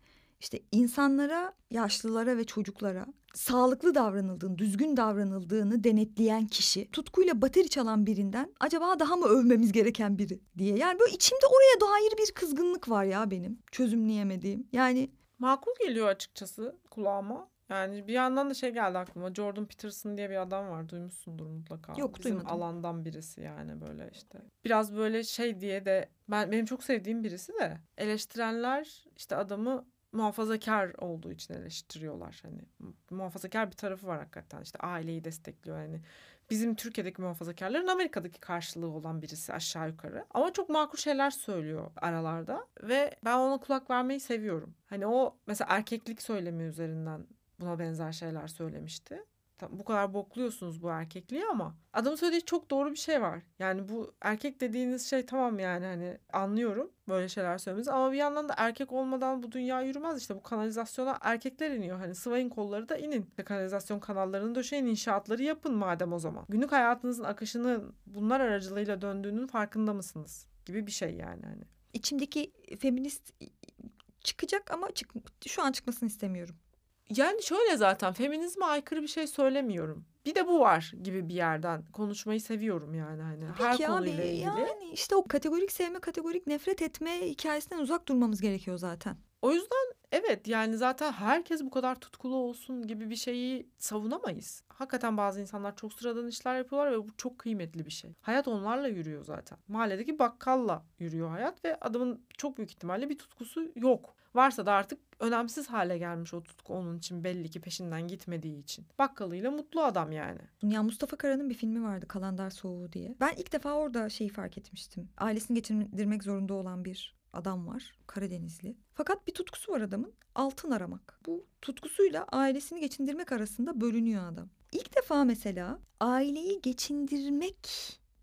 işte insanlara, yaşlılara ve çocuklara sağlıklı davranıldığını, düzgün davranıldığını denetleyen kişi tutkuyla bateri çalan birinden acaba daha mı övmemiz gereken biri diye. Yani böyle içimde oraya dair bir kızgınlık var ya benim çözümleyemediğim. Yani makul geliyor açıkçası kulağıma. Yani bir yandan da şey geldi aklıma. Jordan Peterson diye bir adam var. Duymuşsundur mutlaka. Yok Bizim duymadım. alandan birisi yani böyle işte. Biraz böyle şey diye de ben benim çok sevdiğim birisi de eleştirenler işte adamı muhafazakar olduğu için eleştiriyorlar. Hani muhafazakar bir tarafı var hakikaten. İşte aileyi destekliyor yani. Bizim Türkiye'deki muhafazakarların Amerika'daki karşılığı olan birisi aşağı yukarı. Ama çok makul şeyler söylüyor aralarda ve ben ona kulak vermeyi seviyorum. Hani o mesela erkeklik söylemi üzerinden buna benzer şeyler söylemişti bu kadar bokluyorsunuz bu erkekliği ama adamın söylediği çok doğru bir şey var. Yani bu erkek dediğiniz şey tamam yani hani anlıyorum böyle şeyler söylemenizi ama bir yandan da erkek olmadan bu dünya yürümez işte bu kanalizasyona erkekler iniyor. Hani sıvayın kolları da inin. İşte kanalizasyon kanallarını döşeyin inşaatları yapın madem o zaman. Günlük hayatınızın akışının bunlar aracılığıyla döndüğünün farkında mısınız? Gibi bir şey yani hani. İçimdeki feminist çıkacak ama çık şu an çıkmasını istemiyorum. Yani şöyle zaten feminizme aykırı bir şey söylemiyorum. Bir de bu var gibi bir yerden konuşmayı seviyorum yani hani Peki her konuyla abi, ilgili. Yani işte o kategorik sevme, kategorik nefret etme hikayesinden uzak durmamız gerekiyor zaten. O yüzden evet yani zaten herkes bu kadar tutkulu olsun gibi bir şeyi savunamayız. Hakikaten bazı insanlar çok sıradan işler yapıyorlar ve bu çok kıymetli bir şey. Hayat onlarla yürüyor zaten. Mahalledeki bakkalla yürüyor hayat ve adamın çok büyük ihtimalle bir tutkusu yok. Varsa da artık önemsiz hale gelmiş o tutku onun için belli ki peşinden gitmediği için. Bakkalıyla mutlu adam yani. Ya Mustafa Kara'nın bir filmi vardı Kalandar Soğuğu diye. Ben ilk defa orada şeyi fark etmiştim. Ailesini geçindirmek zorunda olan bir adam var. Karadenizli. Fakat bir tutkusu var adamın. Altın aramak. Bu tutkusuyla ailesini geçindirmek arasında bölünüyor adam. İlk defa mesela aileyi geçindirmek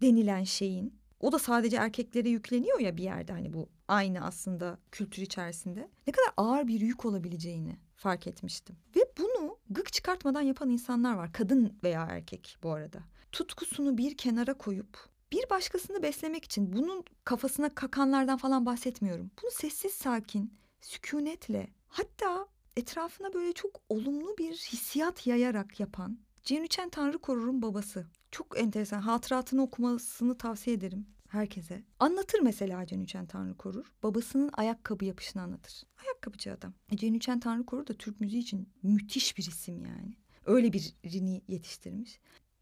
denilen şeyin o da sadece erkeklere yükleniyor ya bir yerde hani bu aynı aslında kültür içerisinde. Ne kadar ağır bir yük olabileceğini fark etmiştim. Ve bunu gık çıkartmadan yapan insanlar var. Kadın veya erkek bu arada. Tutkusunu bir kenara koyup bir başkasını beslemek için bunun kafasına kakanlardan falan bahsetmiyorum. Bunu sessiz sakin, sükunetle hatta etrafına böyle çok olumlu bir hissiyat yayarak yapan Cenüçen Tanrı Korur'un babası. Çok enteresan. Hatıratını okumasını tavsiye ederim herkese. Anlatır mesela Cenüçen Tanrı Korur. Babasının ayakkabı yapışını anlatır. Ayakkabıcı adam. E, Cenüçen Tanrı Korur da Türk müziği için müthiş bir isim yani. Öyle birini yetiştirmiş.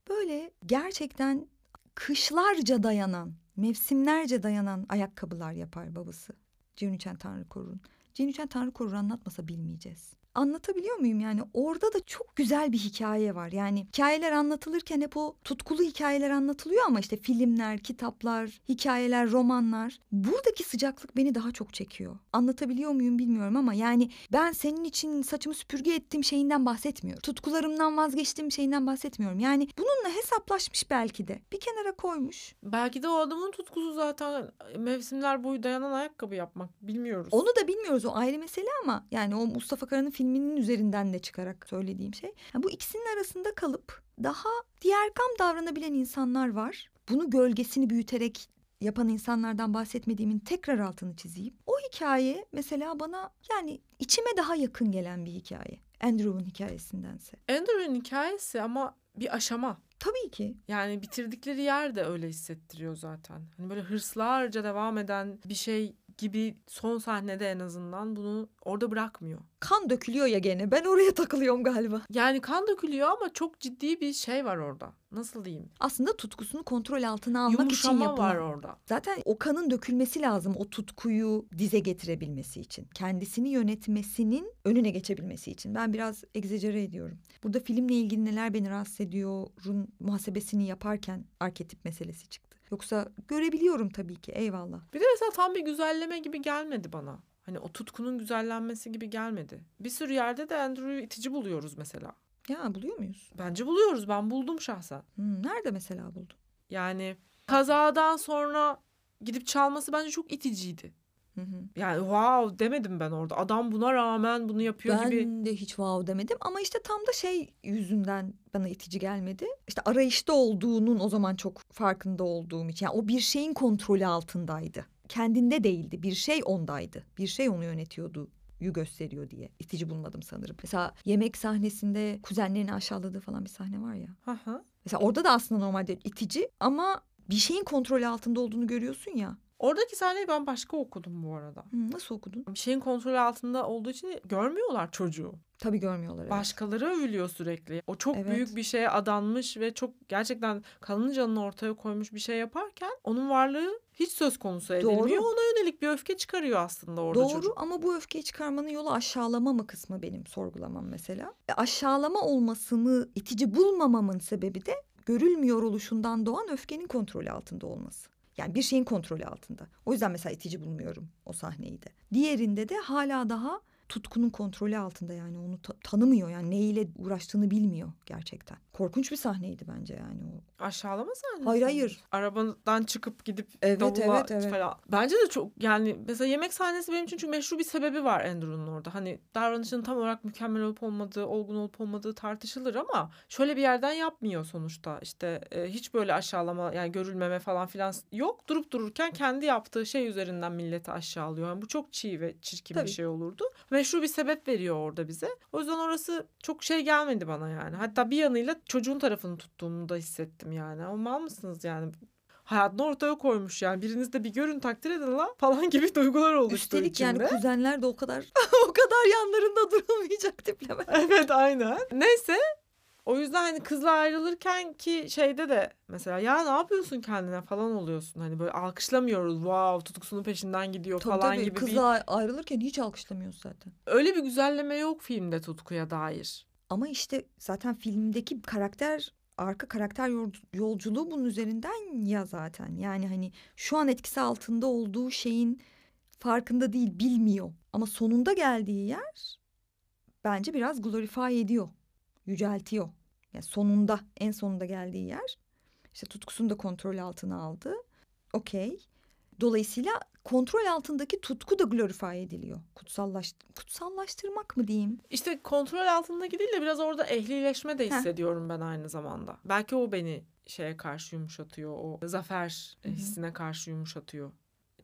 Böyle gerçekten kışlarca dayanan, mevsimlerce dayanan ayakkabılar yapar babası. Cenüçen Tanrı Korur'un. Cenüçen Tanrı Korur anlatmasa bilmeyeceğiz. Anlatabiliyor muyum yani? Orada da çok güzel bir hikaye var. Yani hikayeler anlatılırken hep o tutkulu hikayeler anlatılıyor ama işte filmler, kitaplar, hikayeler, romanlar. Buradaki sıcaklık beni daha çok çekiyor. Anlatabiliyor muyum bilmiyorum ama yani ben senin için saçımı süpürge ettiğim şeyinden bahsetmiyorum. Tutkularımdan vazgeçtiğim şeyinden bahsetmiyorum. Yani bununla hesaplaşmış belki de. Bir kenara koymuş. Belki de o adamın tutkusu zaten mevsimler boyu dayanan ayakkabı yapmak. Bilmiyoruz. Onu da bilmiyoruz. O ayrı mesele ama yani o Mustafa Kara'nın filmi filminin üzerinden de çıkarak söylediğim şey. Yani bu ikisinin arasında kalıp daha diğer kam davranabilen insanlar var. Bunu gölgesini büyüterek yapan insanlardan bahsetmediğimin tekrar altını çizeyim. O hikaye mesela bana yani içime daha yakın gelen bir hikaye. Andrew'un hikayesindense. Andrew'un hikayesi ama bir aşama. Tabii ki. Yani bitirdikleri yer de öyle hissettiriyor zaten. Hani böyle hırslarca devam eden bir şey gibi son sahnede en azından bunu orada bırakmıyor. Kan dökülüyor ya gene. Ben oraya takılıyorum galiba. Yani kan dökülüyor ama çok ciddi bir şey var orada. Nasıl diyeyim? Aslında tutkusunu kontrol altına almak Yumuşama için yapılan. var orada. Zaten o kanın dökülmesi lazım o tutkuyu dize getirebilmesi için. Kendisini yönetmesinin önüne geçebilmesi için. Ben biraz egzecere ediyorum. Burada filmle ilgili neler beni rahatsız ediyorun muhasebesini yaparken arketip meselesi çıktı. Yoksa görebiliyorum tabii ki eyvallah. Bir de mesela tam bir güzelleme gibi gelmedi bana. Hani o tutkunun güzellenmesi gibi gelmedi. Bir sürü yerde de Andrew'yu itici buluyoruz mesela. Ya buluyor muyuz? Bence buluyoruz. Ben buldum şahsen. Hmm, nerede mesela buldun? Yani kazadan sonra gidip çalması bence çok iticiydi. Hı hı. Yani wow demedim ben orada. Adam buna rağmen bunu yapıyor ben gibi. Ben de hiç wow demedim ama işte tam da şey yüzünden bana itici gelmedi. İşte arayışta olduğunun o zaman çok farkında olduğum için. Yani o bir şeyin kontrolü altındaydı. Kendinde değildi. Bir şey ondaydı. Bir şey onu yönetiyordu yu gösteriyor diye itici bulmadım sanırım. Mesela yemek sahnesinde kuzenlerini aşağıladığı falan bir sahne var ya. Hı Mesela orada da aslında normalde itici ama bir şeyin kontrolü altında olduğunu görüyorsun ya. Oradaki sahneyi ben başka okudum bu arada. Hı, nasıl okudun? Bir şeyin kontrolü altında olduğu için görmüyorlar çocuğu. Tabii görmüyorlar. Evet. Başkaları övülüyor sürekli. O çok evet. büyük bir şeye adanmış ve çok gerçekten kalın canını ortaya koymuş bir şey yaparken onun varlığı hiç söz konusu edilmiyor. Doğru. Ona yönelik bir öfke çıkarıyor aslında orada Doğru çocuk. ama bu öfkeyi çıkarmanın yolu aşağılama mı kısmı benim sorgulamam mesela. E, aşağılama olmasını itici bulmamamın sebebi de görülmüyor oluşundan doğan öfkenin kontrolü altında olması. Yani bir şeyin kontrolü altında. O yüzden mesela itici bulmuyorum o sahneyi de. Diğerinde de hala daha tutkunun kontrolü altında yani onu ta- tanımıyor yani neyle uğraştığını bilmiyor gerçekten. Korkunç bir sahneydi bence yani o. Aşağılama sahnesi. Hayır hayır. Arabadan çıkıp gidip evet, davulla evet, evet. falan. Bence de çok yani mesela yemek sahnesi benim için çünkü meşru bir sebebi var Andrew'un orada. Hani davranışının tam olarak mükemmel olup olmadığı, olgun olup olmadığı tartışılır ama şöyle bir yerden yapmıyor sonuçta. İşte e, hiç böyle aşağılama yani görülmeme falan filan yok. Durup dururken kendi yaptığı şey üzerinden milleti aşağılıyor. Yani bu çok çiğ ve çirkin Tabii. bir şey olurdu. Meşru bir sebep veriyor orada bize. O yüzden orası çok şey gelmedi bana yani. Hatta bir yanıyla çocuğun tarafını tuttuğumu da hissettim yani. O mal mısınız yani? hayatını ortaya koymuş yani. Biriniz de bir görün takdir edin la falan gibi duygular oluştu Üstelik içimde. yani kuzenler de o kadar o kadar yanlarında durulmayacak tipler. Evet aynen. Neyse o yüzden hani kızla ayrılırken ki şeyde de mesela ya ne yapıyorsun kendine falan oluyorsun. Hani böyle alkışlamıyoruz. Wow tutkusunun peşinden gidiyor tabii, falan tabii. gibi kızla bir... ayrılırken hiç alkışlamıyoruz zaten. Öyle bir güzelleme yok filmde tutkuya dair. Ama işte zaten filmdeki karakter arka karakter yolculuğu bunun üzerinden ya zaten. Yani hani şu an etkisi altında olduğu şeyin farkında değil, bilmiyor. Ama sonunda geldiği yer bence biraz glorify ediyor, yüceltiyor. Yani sonunda, en sonunda geldiği yer işte tutkusunu da kontrol altına aldı. Okey. Dolayısıyla kontrol altındaki tutku da glorify ediliyor. Kutsallaş, kutsallaştırmak mı diyeyim? İşte kontrol altındaki değil de biraz orada ehlileşme de hissediyorum Heh. ben aynı zamanda. Belki o beni şeye karşı yumuşatıyor. O zafer Hı-hı. hissine karşı yumuşatıyor.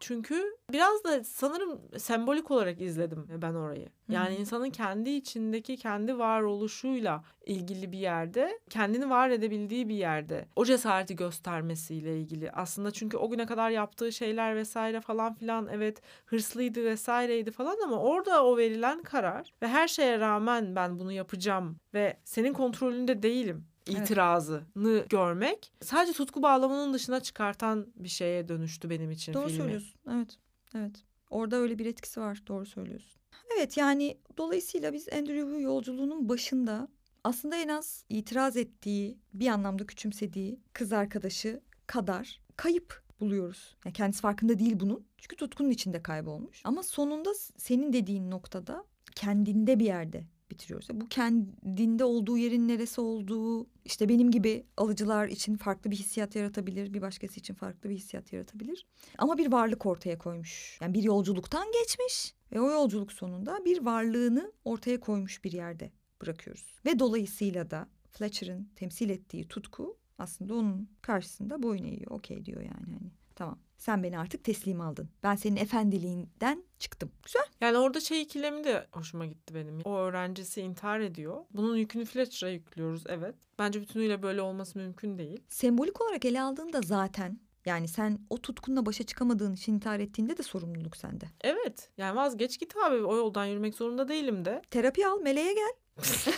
Çünkü biraz da sanırım sembolik olarak izledim ben orayı. Yani insanın kendi içindeki kendi varoluşuyla ilgili bir yerde, kendini var edebildiği bir yerde o cesareti göstermesiyle ilgili. Aslında çünkü o güne kadar yaptığı şeyler vesaire falan filan evet hırslıydı vesaireydi falan ama orada o verilen karar ve her şeye rağmen ben bunu yapacağım ve senin kontrolünde değilim itirazını evet. görmek sadece tutku bağlamının dışına çıkartan bir şeye dönüştü benim için Doğru filmi. söylüyorsun. Evet. Evet. Orada öyle bir etkisi var. Doğru söylüyorsun. Evet yani dolayısıyla biz Andrew yolculuğunun başında aslında en az itiraz ettiği, bir anlamda küçümsediği kız arkadaşı kadar kayıp buluyoruz. Yani kendisi farkında değil bunun. Çünkü tutkunun içinde kaybolmuş. Ama sonunda senin dediğin noktada kendinde bir yerde bitiriyoruz. Bu kendinde olduğu yerin neresi olduğu işte benim gibi alıcılar için farklı bir hissiyat yaratabilir. Bir başkası için farklı bir hissiyat yaratabilir. Ama bir varlık ortaya koymuş. Yani bir yolculuktan geçmiş ve o yolculuk sonunda bir varlığını ortaya koymuş bir yerde bırakıyoruz. Ve dolayısıyla da Fletcher'ın temsil ettiği tutku aslında onun karşısında boyun eğiyor. Okey diyor yani hani tamam sen beni artık teslim aldın. Ben senin efendiliğinden çıktım. Güzel. Yani orada şey ikilemi de hoşuma gitti benim. O öğrencisi intihar ediyor. Bunun yükünü Fletcher'a yüklüyoruz evet. Bence bütünüyle böyle olması mümkün değil. Sembolik olarak ele aldığında zaten yani sen o tutkunla başa çıkamadığın için intihar ettiğinde de sorumluluk sende. Evet. Yani vazgeç git abi o yoldan yürümek zorunda değilim de. Terapi al meleğe gel.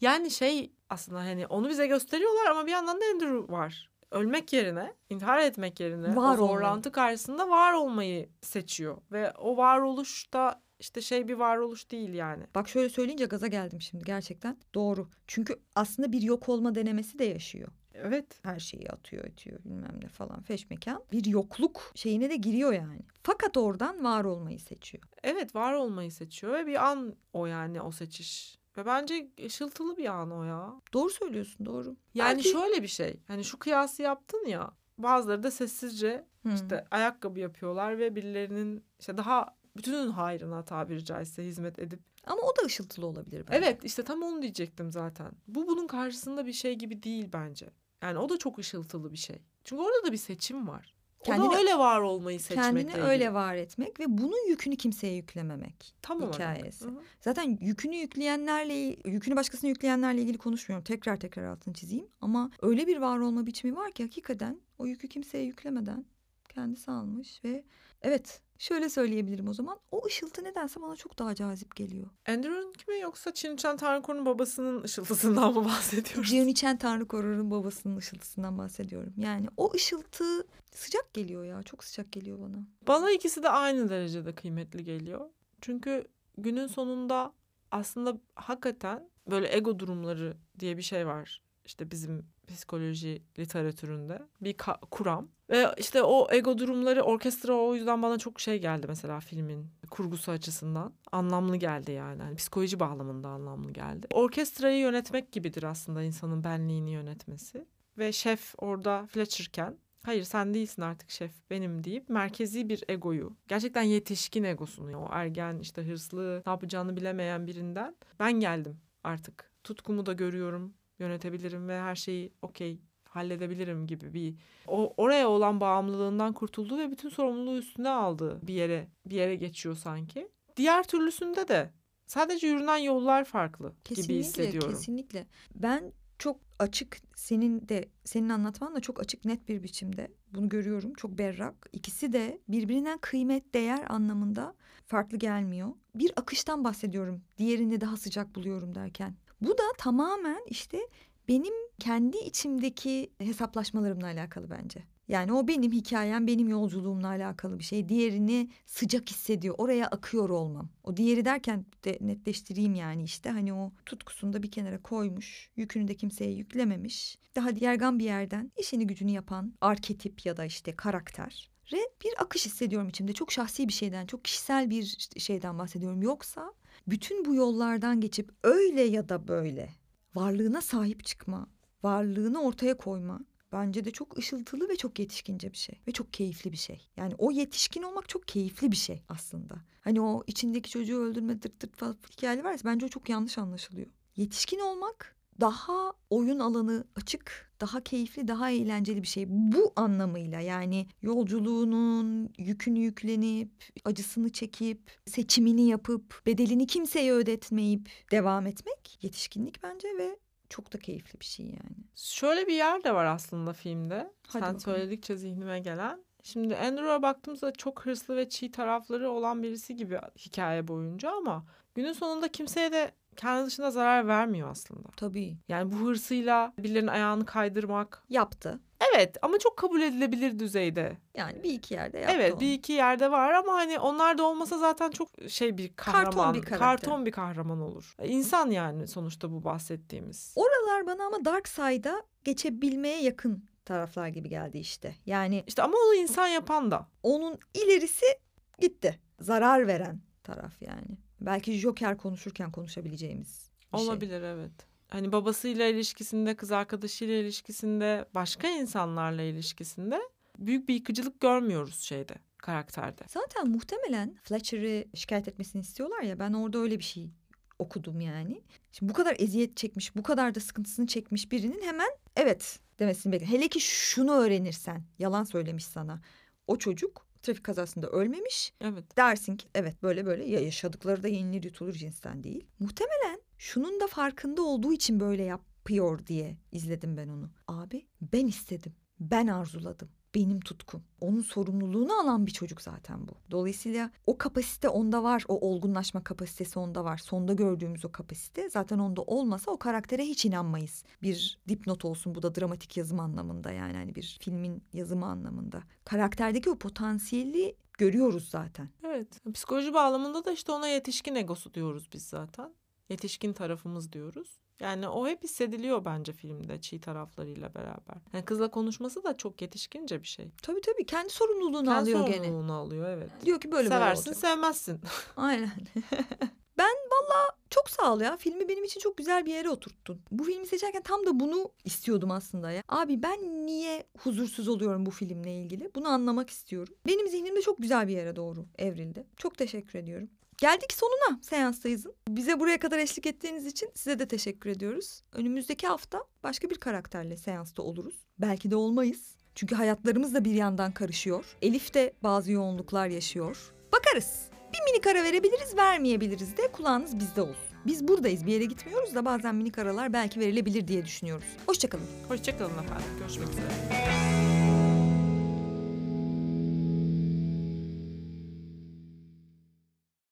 yani şey aslında hani onu bize gösteriyorlar ama bir yandan da Andrew var ölmek yerine, intihar etmek yerine var o zorlantı karşısında var olmayı seçiyor. Ve o varoluş da işte şey bir varoluş değil yani. Bak şöyle söyleyince gaza geldim şimdi gerçekten. Doğru. Çünkü aslında bir yok olma denemesi de yaşıyor. Evet. Her şeyi atıyor, atıyor bilmem ne falan feş mekan. Bir yokluk şeyine de giriyor yani. Fakat oradan var olmayı seçiyor. Evet var olmayı seçiyor ve bir an o yani o seçiş. Ve bence ışıltılı bir an o ya. Doğru söylüyorsun doğru. Yani Belki... şöyle bir şey. Hani şu kıyası yaptın ya. Bazıları da sessizce hmm. işte ayakkabı yapıyorlar ve birilerinin işte daha bütünün hayrına tabiri caizse hizmet edip. Ama o da ışıltılı olabilir bence. Evet işte tam onu diyecektim zaten. Bu bunun karşısında bir şey gibi değil bence. Yani o da çok ışıltılı bir şey. Çünkü orada da bir seçim var. Kendini, öyle var olmayı seçmek. Kendini öyle var etmek ve bunun yükünü kimseye yüklememek Tam hikayesi. Olarak. Zaten yükünü yükleyenlerle, yükünü başkasına yükleyenlerle ilgili konuşmuyorum. Tekrar tekrar altını çizeyim. Ama öyle bir var olma biçimi var ki hakikaten o yükü kimseye yüklemeden kendisi almış ve evet şöyle söyleyebilirim o zaman. O ışıltı nedense bana çok daha cazip geliyor. Andrew'un kimi yoksa Çin Çen Tanrıkor'un babasının ışıltısından mı bahsediyoruz? Jian Chen Tanrıkor'un babasının ışıltısından bahsediyorum. Yani o ışıltı sıcak geliyor ya. Çok sıcak geliyor bana. Bana ikisi de aynı derecede kıymetli geliyor. Çünkü günün sonunda aslında hakikaten böyle ego durumları diye bir şey var. İşte bizim psikoloji literatüründe bir kuram. Ve işte o ego durumları orkestra o yüzden bana çok şey geldi mesela filmin kurgusu açısından. Anlamlı geldi yani. yani psikoloji bağlamında anlamlı geldi. Orkestrayı yönetmek gibidir aslında insanın benliğini yönetmesi. Ve şef orada Fletcher'ken hayır sen değilsin artık şef benim deyip merkezi bir egoyu gerçekten yetişkin egosunu o ergen işte hırslı ne yapacağını bilemeyen birinden ben geldim artık tutkumu da görüyorum yönetebilirim ve her şeyi okey halledebilirim gibi bir o oraya olan bağımlılığından kurtuldu ve bütün sorumluluğu üstüne aldı bir yere bir yere geçiyor sanki. Diğer türlüsünde de sadece yürünen yollar farklı kesinlikle, gibi hissediyorum. Kesinlikle. Ben çok açık senin de senin anlatman da çok açık net bir biçimde bunu görüyorum çok berrak ikisi de birbirinden kıymet değer anlamında farklı gelmiyor bir akıştan bahsediyorum diğerini daha sıcak buluyorum derken bu da tamamen işte benim kendi içimdeki hesaplaşmalarımla alakalı bence. Yani o benim hikayem, benim yolculuğumla alakalı bir şey. Diğerini sıcak hissediyor. Oraya akıyor olmam. O diğeri derken de netleştireyim yani işte hani o tutkusunu da bir kenara koymuş. Yükünü de kimseye yüklememiş. Daha yergan bir yerden işini gücünü yapan arketip ya da işte karakter. Bir akış hissediyorum içimde. Çok şahsi bir şeyden, çok kişisel bir şeyden bahsediyorum. Yoksa bütün bu yollardan geçip öyle ya da böyle varlığına sahip çıkma, varlığını ortaya koyma bence de çok ışıltılı ve çok yetişkince bir şey ve çok keyifli bir şey. Yani o yetişkin olmak çok keyifli bir şey aslında. Hani o içindeki çocuğu öldürme dırt dırt falan hikayeleri var ya bence o çok yanlış anlaşılıyor. Yetişkin olmak daha oyun alanı açık, daha keyifli, daha eğlenceli bir şey. Bu anlamıyla yani yolculuğunun yükünü yüklenip, acısını çekip, seçimini yapıp, bedelini kimseye ödetmeyip devam etmek yetişkinlik bence ve çok da keyifli bir şey yani. Şöyle bir yer de var aslında filmde. Hadi Sen bakalım. söyledikçe zihnime gelen. Şimdi Andrew'a baktığımızda çok hırslı ve çiğ tarafları olan birisi gibi hikaye boyunca ama günün sonunda kimseye de kendi dışında zarar vermiyor aslında. Tabii. Yani bu hırsıyla birilerinin ayağını kaydırmak. Yaptı. Evet ama çok kabul edilebilir düzeyde. Yani bir iki yerde yaptı Evet onu. bir iki yerde var ama hani onlar da olmasa zaten çok şey bir kahraman. Karton bir, karton bir kahraman olur. İnsan yani sonuçta bu bahsettiğimiz. Oralar bana ama Dark Side'a geçebilmeye yakın taraflar gibi geldi işte. Yani işte ama onu insan yapan da. Onun ilerisi gitti. Zarar veren taraf yani. Belki Joker konuşurken konuşabileceğimiz bir şey. Olabilir şey. evet. Hani babasıyla ilişkisinde, kız arkadaşıyla ilişkisinde, başka insanlarla ilişkisinde büyük bir yıkıcılık görmüyoruz şeyde karakterde. Zaten muhtemelen Fletcher'ı şikayet etmesini istiyorlar ya ben orada öyle bir şey okudum yani. Şimdi bu kadar eziyet çekmiş, bu kadar da sıkıntısını çekmiş birinin hemen evet demesini bekle. Hele ki şunu öğrenirsen, yalan söylemiş sana. O çocuk trafik kazasında ölmemiş. Evet. Dersin ki evet böyle böyle ya yaşadıkları da yenilir yutulur cinsten değil. Muhtemelen şunun da farkında olduğu için böyle yapıyor diye izledim ben onu. Abi ben istedim. Ben arzuladım benim tutkum. Onun sorumluluğunu alan bir çocuk zaten bu. Dolayısıyla o kapasite onda var. O olgunlaşma kapasitesi onda var. Sonda gördüğümüz o kapasite zaten onda olmasa o karaktere hiç inanmayız. Bir dipnot olsun bu da dramatik yazım anlamında yani hani bir filmin yazımı anlamında. Karakterdeki o potansiyeli görüyoruz zaten. Evet. Psikoloji bağlamında da işte ona yetişkin egosu diyoruz biz zaten. Yetişkin tarafımız diyoruz. Yani o hep hissediliyor bence filmde çiğ taraflarıyla beraber. Yani kızla konuşması da çok yetişkince bir şey. Tabii tabii kendi sorumluluğunu kendi alıyor gene. Kendi sorumluluğunu alıyor evet. Diyor ki böyle Seversin böyle sevmezsin. Aynen. ben valla çok sağ ol ya. Filmi benim için çok güzel bir yere oturttun. Bu filmi seçerken tam da bunu istiyordum aslında ya. Abi ben niye huzursuz oluyorum bu filmle ilgili? Bunu anlamak istiyorum. Benim zihnimde çok güzel bir yere doğru evrildi. Çok teşekkür ediyorum. Geldik sonuna seanstayızın. Bize buraya kadar eşlik ettiğiniz için size de teşekkür ediyoruz. Önümüzdeki hafta başka bir karakterle seansta oluruz. Belki de olmayız. Çünkü hayatlarımız da bir yandan karışıyor. Elif de bazı yoğunluklar yaşıyor. Bakarız. Bir minik ara verebiliriz, vermeyebiliriz de kulağınız bizde olsun. Biz buradayız, bir yere gitmiyoruz da bazen minik aralar belki verilebilir diye düşünüyoruz. Hoşçakalın. Hoşçakalın efendim. Görüşmek üzere.